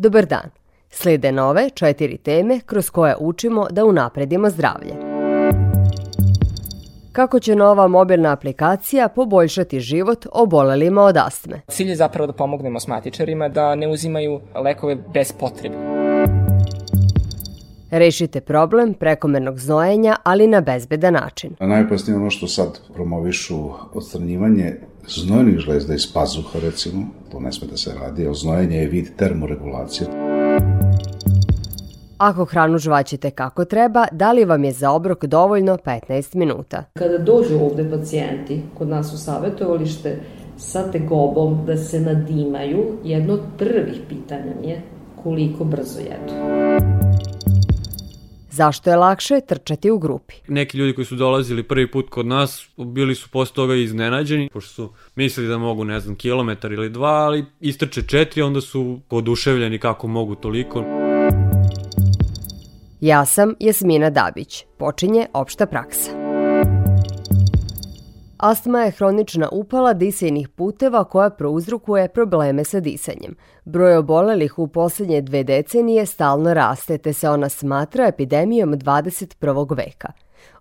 Dobar dan. Slede nove četiri teme kroz koje učimo da unapredimo zdravlje. Kako će nova mobilna aplikacija poboljšati život obolelima od astme? Cilj je zapravo da pomognemo asmatičarima da ne uzimaju lekove bez potrebe. Rešite problem prekomernog znojenja, ali na bezbedan način. Najopasnije ono što sad promovišu odstranjivanje znojnih žlezda iz pazuha, recimo, to ne sme da se radi, a znojenje je vid termoregulacije. Ako hranu žvaćete kako treba, da li vam je za obrok dovoljno 15 minuta? Kada dođu ovde pacijenti kod nas u savjetovalište sa tegobom da se nadimaju, jedno od prvih pitanja mi je koliko brzo jedu. Zašto je lakše trčati u grupi? Neki ljudi koji su dolazili prvi put kod nas bili su posle toga iznenađeni, pošto su mislili da mogu, ne znam, kilometar ili dva, ali istrče četiri, onda su oduševljeni kako mogu toliko. Ja sam Jasmina Dabić. Počinje opšta praksa. Astma je hronična upala disajnih puteva koja prouzrukuje probleme sa disanjem. Broj obolelih u poslednje dve decenije stalno raste, te se ona smatra epidemijom 21. veka.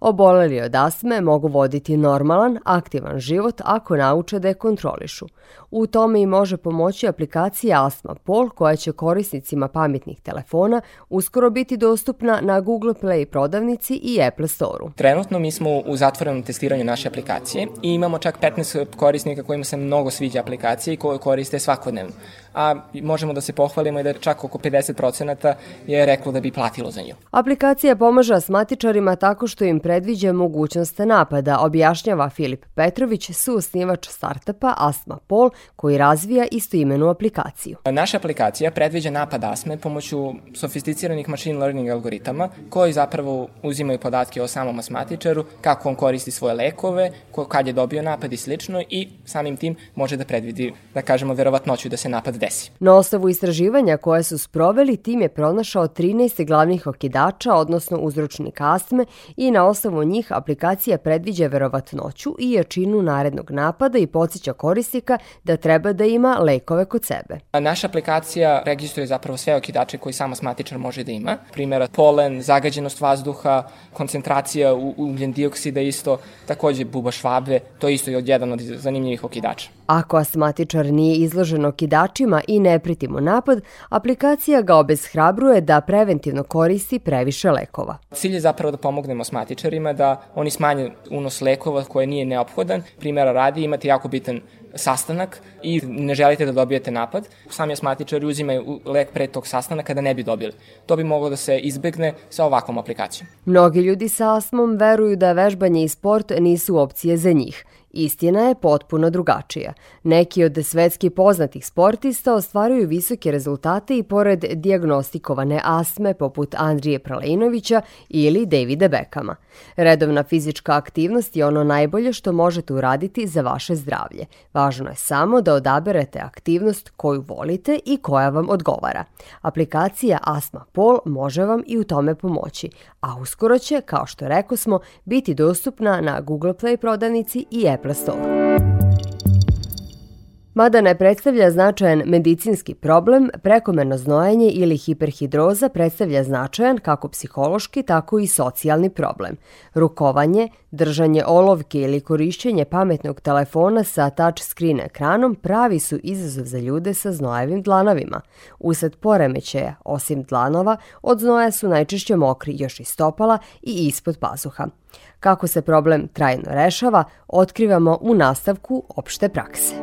Oboleli od astme mogu voditi normalan, aktivan život ako nauče da je kontrolišu. U tome i može pomoći aplikacija Astma Pol koja će korisnicima pametnih telefona uskoro biti dostupna na Google Play prodavnici i Apple Store-u. Trenutno mi smo u zatvorenom testiranju naše aplikacije i imamo čak 15 korisnika kojima se mnogo sviđa aplikacija i koje koriste svakodnevno. A možemo da se pohvalimo i da čak oko 50% je reklo da bi platilo za nju. Aplikacija pomaže asmatičarima tako što im predviđa mogućnost napada, objašnjava Filip Petrović, suosnivač startapa Astma Pol, koji razvija istoimenu aplikaciju. Naša aplikacija predviđa napad asme pomoću sofisticiranih machine learning algoritama koji zapravo uzimaju podatke o samom asmatičaru, kako on koristi svoje lekove, kad je dobio napad i slično i samim tim može da predvidi, da kažemo, verovatnoću da se napad desi. Na osnovu istraživanja koje su sproveli, tim je pronašao 13 glavnih okidača, odnosno uzročnika astme i na osnovu njih aplikacija predviđa verovatnoću i jačinu narednog napada i podsjeća korisnika da treba da ima lekove kod sebe. Naša aplikacija registruje zapravo sve okidače koji sam asmatičar može da ima. Primjera polen, zagađenost vazduha, koncentracija ugljen dioksida isto, takođe buba švabe, to je isto jedan od zanimljivih okidača. Ako astmatičar nije izložen okidačima i ne priti mu napad, aplikacija ga obezhrabruje da preventivno koristi previše lekova. Cilj je zapravo da pomognemo astmatičarima da oni smanje unos lekova koje nije neophodan. Primjera radi imate jako bitan sastanak i ne želite da dobijete napad, sami asmatičari uzimaju lek pre tog sastanaka da ne bi dobili. To bi moglo da se izbegne sa ovakvom aplikacijom. Mnogi ljudi sa astmom veruju da vežbanje i sport nisu opcije za njih. Istina je potpuno drugačija. Neki od svetski poznatih sportista ostvaruju visoke rezultate i pored diagnostikovane astme poput Andrije Pralinovića ili Davida Bekama. Redovna fizička aktivnost je ono najbolje što možete uraditi za vaše zdravlje. Važno je samo da odaberete aktivnost koju volite i koja vam odgovara. Aplikacija Astma Pol može vam i u tome pomoći, a uskoro će, kao što rekao smo, biti dostupna na Google Play prodavnici i Apple Store. Mada ne predstavlja značajan medicinski problem, prekomerno znojenje ili hiperhidroza predstavlja značajan kako psihološki, tako i socijalni problem. Rukovanje, držanje olovke ili korišćenje pametnog telefona sa touchscreen ekranom pravi su izazov za ljude sa znojevim dlanovima. Usled poremećaja, osim dlanova, od znoja su najčešće mokri još i stopala i ispod pazuha. Kako se problem trajno rešava, otkrivamo u nastavku opšte prakse.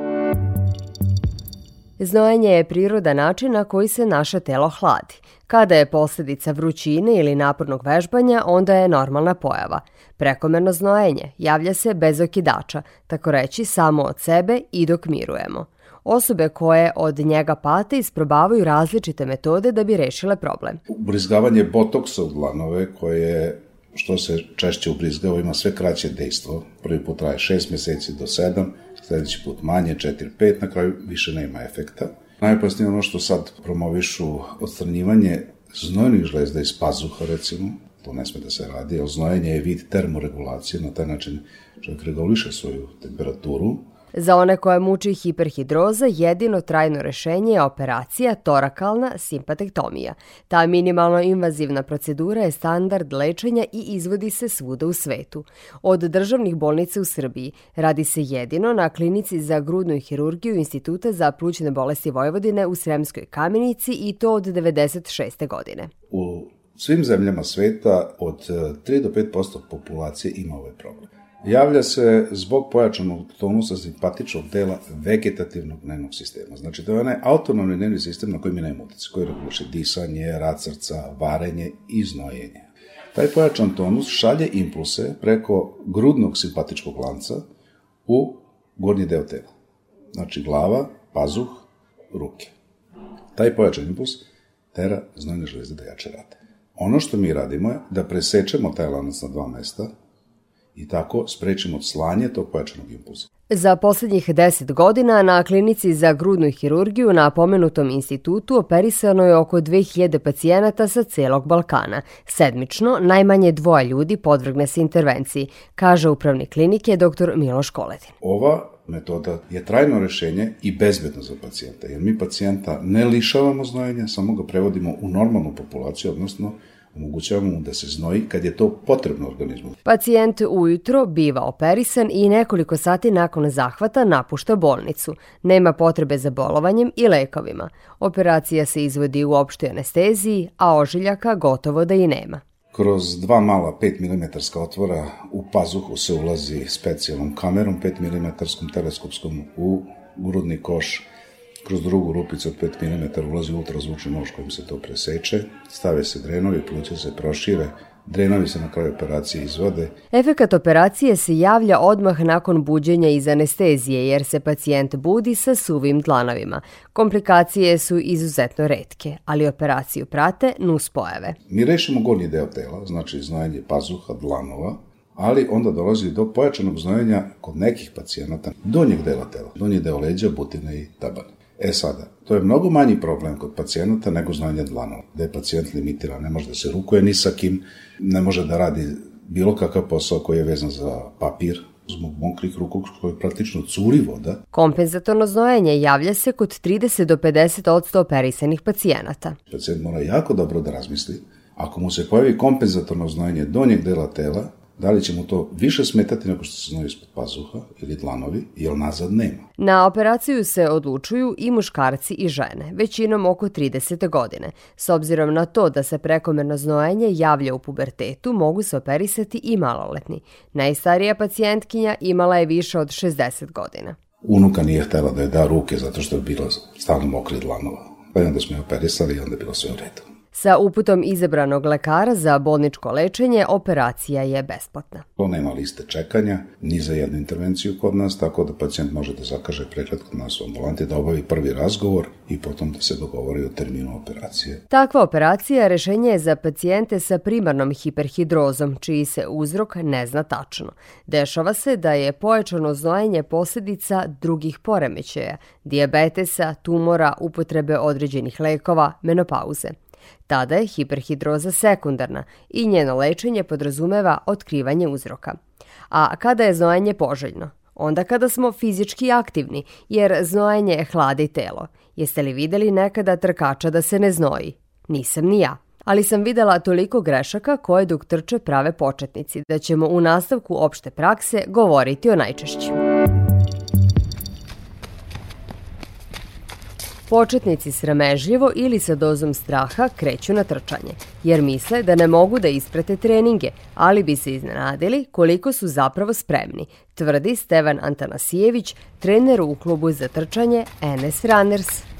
Znojenje je priroda način na koji se naše telo hladi. Kada je posljedica vrućine ili napornog vežbanja, onda je normalna pojava. Prekomerno znojenje javlja se bez okidača, tako reći samo od sebe i dok mirujemo. Osobe koje od njega pate isprobavaju različite metode da bi rešile problem. Ubrizgavanje botoksa u dlanove koje što se češće ubrizgava ima sve kraće dejstvo. Prvi put traje 6 meseci do 7, sledeći put manje, 4-5, na kraju više nema efekta. Najopasnije ono što sad promovišu odstranjivanje znojnih žlezda iz pazuha, recimo, to ne sme da se radi, a znojenje je vid termoregulacije, na taj način čovjek reguliše svoju temperaturu Za one koje muči hiperhidroza, jedino trajno rešenje je operacija torakalna simpatektomija. Ta minimalno invazivna procedura je standard lečenja i izvodi se svuda u svetu. Od državnih bolnica u Srbiji radi se jedino na klinici za grudnu hirurgiju Instituta za plućne bolesti Vojvodine u Sremskoj kamenici i to od 96. godine. U svim zemljama sveta od 3 do 5% populacije ima ovaj problem. Javlja se zbog pojačanog tonusa simpatičnog dela vegetativnog nervnog sistema. Znači, to je onaj autonomni nervni sistem na koji mi nema utice, koji reguliše disanje, rad srca, varenje i znojenje. Taj pojačan tonus šalje impulse preko grudnog simpatičkog lanca u gornji deo tela. Znači, glava, pazuh, ruke. Taj pojačan impuls tera znojne žlezde da jače rade. Ono što mi radimo je da presečemo taj lanac na dva mesta i tako sprečimo slanje tog pojačanog impulsa. Za poslednjih 10 godina na klinici za grudnu hirurgiju na pomenutom institutu operisano je oko 2000 pacijenata sa celog Balkana. Sedmično najmanje dvoje ljudi podvrgne se intervenciji, kaže upravnik klinike dr. Miloš Koledin. Ova metoda je trajno rešenje i bezbedno za pacijenta, jer mi pacijenta ne lišavamo znojenja, samo ga prevodimo u normalnu populaciju, odnosno omogućavamo mu da se znoji kad je to potrebno organizmu. Pacijent ujutro biva operisan i nekoliko sati nakon zahvata napušta bolnicu. Nema potrebe za bolovanjem i lekovima. Operacija se izvodi u opštoj anesteziji, a ožiljaka gotovo da i nema. Kroz dva mala 5 mm otvora u pazuhu se ulazi specijalnom kamerom 5 mm teleskopskom u grudni koš Kroz drugu rupicu od 5 mm ulazi ultrazvučni nož kojim se to preseče, stave se drenovi, pluća se prošire, Drenovi se na kraju operacije izvode. Efekat operacije se javlja odmah nakon buđenja iz anestezije jer se pacijent budi sa suvim dlanovima. Komplikacije su izuzetno redke, ali operaciju prate nuspojave. Mi rešimo gornji deo tela, znači znojanje pazuha, dlanova, ali onda dolazi do pojačanog znojenja kod nekih pacijenata donjeg dela tela, donji deo leđa, butine i tabane. E sada, to je mnogo manji problem kod pacijenata nego znanje dlanova, gde je pacijent limitiran, ne može da se rukuje ni sa kim, ne može da radi bilo kakav posao koji je vezan za papir, zbog mokrih ruku koji praktično curi voda. Kompenzatorno znojenje javlja se kod 30 do 50 odsto operisanih pacijenata. Pacijent mora jako dobro da razmisli. Ako mu se pojavi kompenzatorno znojenje donjeg dela tela, Da li će mu to više smetati nego što se znoji ispod pazuha ili dlanovi, jer nazad nema. Na operaciju se odlučuju i muškarci i žene, većinom oko 30. godine. S obzirom na to da se prekomerno znojenje javlja u pubertetu, mogu se operisati i maloletni. Najstarija pacijentkinja imala je više od 60 godina. Unuka nije htela da je da ruke zato što je bilo stalno mokri dlanova. Pa onda smo je operisali i onda je bilo sve u redu. Sa uputom izabranog lekara za bolničko lečenje, operacija je besplatna. To nema liste čekanja, ni za jednu intervenciju kod nas, tako da pacijent može da zakaže pregled kod nas u ambulanti, da obavi prvi razgovor i potom da se dogovori o terminu operacije. Takva operacija rešenje je za pacijente sa primarnom hiperhidrozom, čiji se uzrok ne zna tačno. Dešava se da je pojačano znojenje posljedica drugih poremećaja, diabetesa, tumora, upotrebe određenih lekova, menopauze. Tada je hiperhidroza sekundarna i njeno lečenje podrazumeva otkrivanje uzroka. A kada je znojenje poželjno? Onda kada smo fizički aktivni, jer znojenje hladi telo. Jeste li videli nekada trkača da se ne znoji? Nisam ni ja. Ali sam videla toliko grešaka koje dok trče prave početnici, da ćemo u nastavku opšte prakse govoriti o najčešćim. Početnici sramežljivo ili sa dozom straha kreću na trčanje, jer misle da ne mogu da isprate treninge, ali bi se iznenadili koliko su zapravo spremni, tvrdi Stevan Antanasijević, trener u klubu za trčanje NS Runners.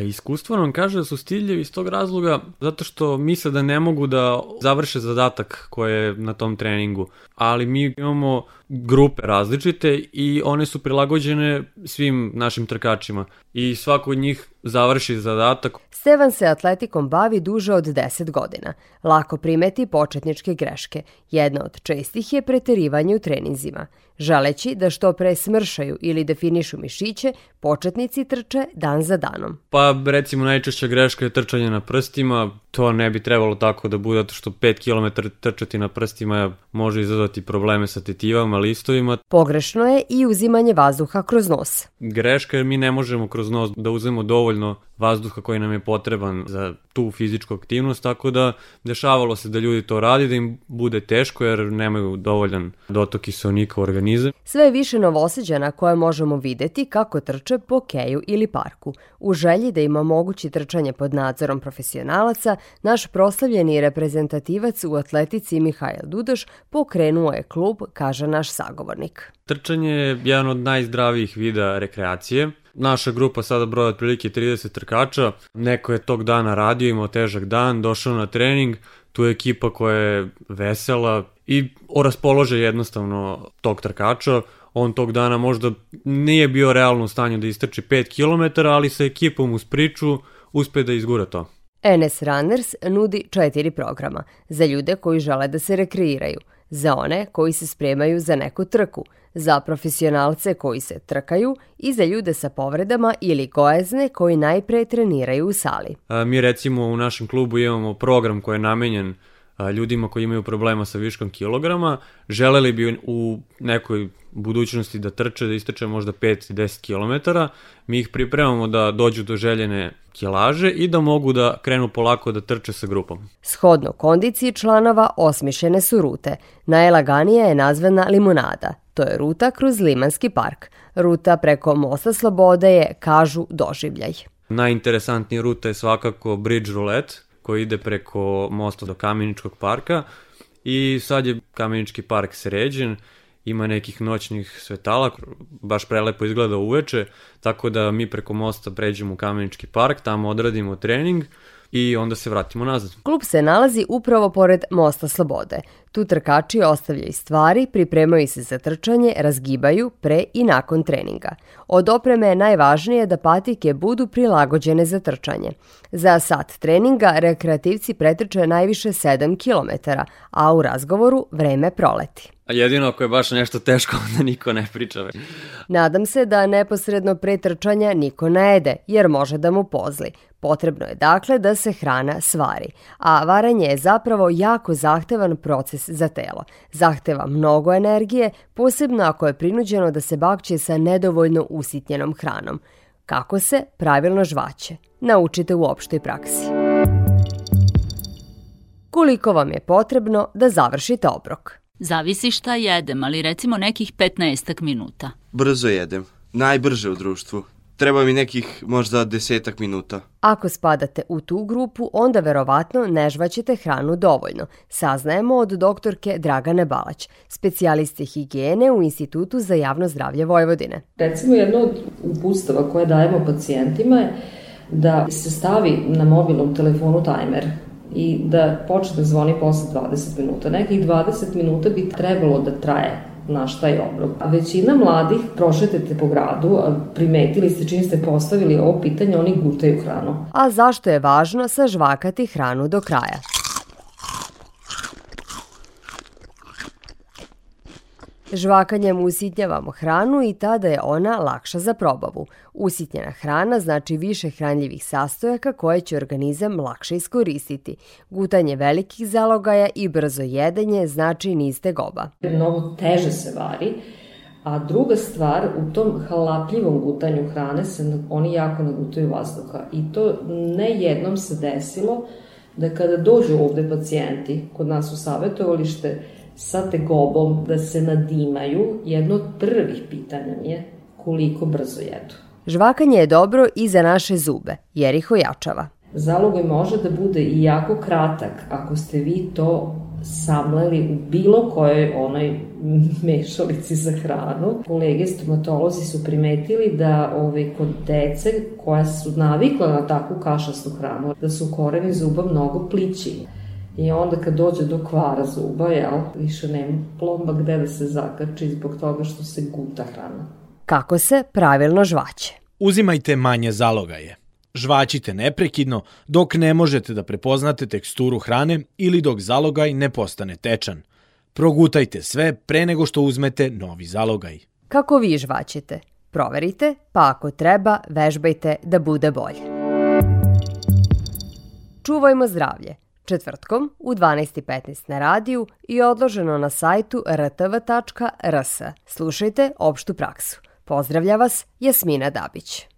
Iskustvo nam kaže da su stiljevi iz tog razloga zato što misle da ne mogu da završe zadatak koje je na tom treningu. Ali mi imamo grupe različite i one su prilagođene svim našim trkačima. I svako od njih završi zadatak. Stevan se atletikom bavi duže od 10 godina. Lako primeti početničke greške. Jedna od čestih je preterivanje u treninzima. Želeći da što pre smršaju ili definišu mišiće, početnici trče dan za danom. Pa recimo najčešća greška je trčanje na prstima, to ne bi trebalo tako da bude, zato što 5 km trčati na prstima može izazvati probleme sa tetivama, listovima. Pogrešno je i uzimanje vazduha kroz nos. Greška je mi ne možemo kroz nos da uzmemo dovoljno vazduha koji nam je potreban za tu fizičku aktivnost, tako da dešavalo se da ljudi to radi, da im bude teško jer nemaju dovoljan dotok kiselnika u organizam. Sve je više novoseđana koje možemo videti kako trče po keju ili parku. U želji da ima mogući trčanje pod nadzorom profesionalaca, naš proslavljeni reprezentativac u atletici Mihajl Dudoš pokrenuo je klub, kaže naš sagovornik. Trčanje je jedan od najzdravijih vida rekreacije. Naša grupa sada broja otprilike 30 trkača. Neko je tog dana radio, imao težak dan, došao na trening, tu je ekipa koja je vesela i raspolože jednostavno tog trkača. On tog dana možda nije bio realno u stanju da istrči 5 km, ali sa ekipom uz priču uspe da izgura to. NS Runners nudi četiri programa za ljude koji žele da se rekreiraju, za one koji se spremaju za neku trku, za profesionalce koji se trkaju i za ljude sa povredama ili gojezne koji najpre treniraju u sali. A, mi recimo u našem klubu imamo program koji je namenjen ljudima koji imaju problema sa viškom kilograma, želeli bi u nekoj budućnosti da trče, da istrče možda 5-10 km, mi ih pripremamo da dođu do željene kilaže i da mogu da krenu polako da trče sa grupom. Shodno kondiciji članova osmišljene su rute. Najlaganija je nazvana limonada. To je ruta kroz Limanski park. Ruta preko Mosta Slobode je, kažu, doživljaj. Najinteresantnija ruta je svakako Bridge Roulette, koji ide preko mosta do Kameničkog parka i sad je Kamenički park sređen, ima nekih noćnih svetala, baš prelepo izgleda uveče, tako da mi preko mosta pređemo u Kamenički park, tamo odradimo trening i onda se vratimo nazad. Klub se nalazi upravo pored Mosta Slobode. Tu trkači ostavljaju stvari, pripremaju se za trčanje, razgibaju pre i nakon treninga. Od opreme je najvažnije da patike budu prilagođene za trčanje. Za sat treninga rekreativci pretrče najviše 7 km, a u razgovoru vreme proleti. A jedino ako je baš nešto teško, onda niko ne priča. Nadam se da neposredno pre trčanja niko ne jede, jer može da mu pozli. Potrebno je dakle da se hrana svari, a varanje je zapravo jako zahtevan proces za telo. Zahteva mnogo energije, posebno ako je prinuđeno da se bakće sa nedovoljno usitnjenom hranom. Kako se pravilno žvaće? Naučite u opštoj praksi. Koliko vam je potrebno da završite obrok? Zavisi šta jedem, ali recimo nekih 15 minuta. Brzo jedem. Najbrže u društvu. Treba mi nekih možda desetak minuta. Ako spadate u tu grupu, onda verovatno ne žvaćete hranu dovoljno. Saznajemo od doktorke Dragane Balać, specijaliste higijene u Institutu za javno zdravlje Vojvodine. Recimo jedno od upustava koje dajemo pacijentima je da se stavi na mobilnom telefonu tajmer i da počne da zvoni posle 20 minuta. Nekih 20 minuta bi trebalo da traje naš taj obrok. A većina mladih prošetate po gradu, primetili ste čim ste postavili ovo pitanje, oni gutaju hranu. A zašto je važno sažvakati hranu do kraja? Žvakanjem usitnjavamo hranu i tada je ona lakša za probavu. Usitnjena hrana znači više hranljivih sastojaka koje će organizam lakše iskoristiti. Gutanje velikih zalogaja i brzo jedenje znači niste goba. Mnogo teže se vari, a druga stvar, u tom halapljivom gutanju hrane se oni jako nagutaju vazduha. I to ne jednom se desilo da kada dođu ovde pacijenti kod nas u savjetovalište, sa tegobom da se nadimaju, jedno od prvih pitanja mi je koliko brzo jedu. Žvakanje je dobro i za naše zube, jer ih ojačava. Zalogoj može da bude i jako kratak ako ste vi to samleli u bilo kojoj onoj mešalici za hranu. Kolege stomatolozi su primetili da ove, kod dece koja su navikla na takvu kašastu hranu, da su koreni zuba mnogo plići. I onda kad dođe do kvara zuba, jel, više nema plomba gde da se zakači zbog toga što se guta hrana. Kako se pravilno žvaće? Uzimajte manje zalogaje. Žvaćite neprekidno dok ne možete da prepoznate teksturu hrane ili dok zalogaj ne postane tečan. Progutajte sve pre nego što uzmete novi zalogaj. Kako vi žvaćete? Proverite, pa ako treba, vežbajte da bude bolje. Čuvajmo zdravlje. Četvrtkom u 12.15 na radiju i odloženo na sajtu rtv.rs. Slušajte opštu praksu. Pozdravlja vas Jasmina Dabić.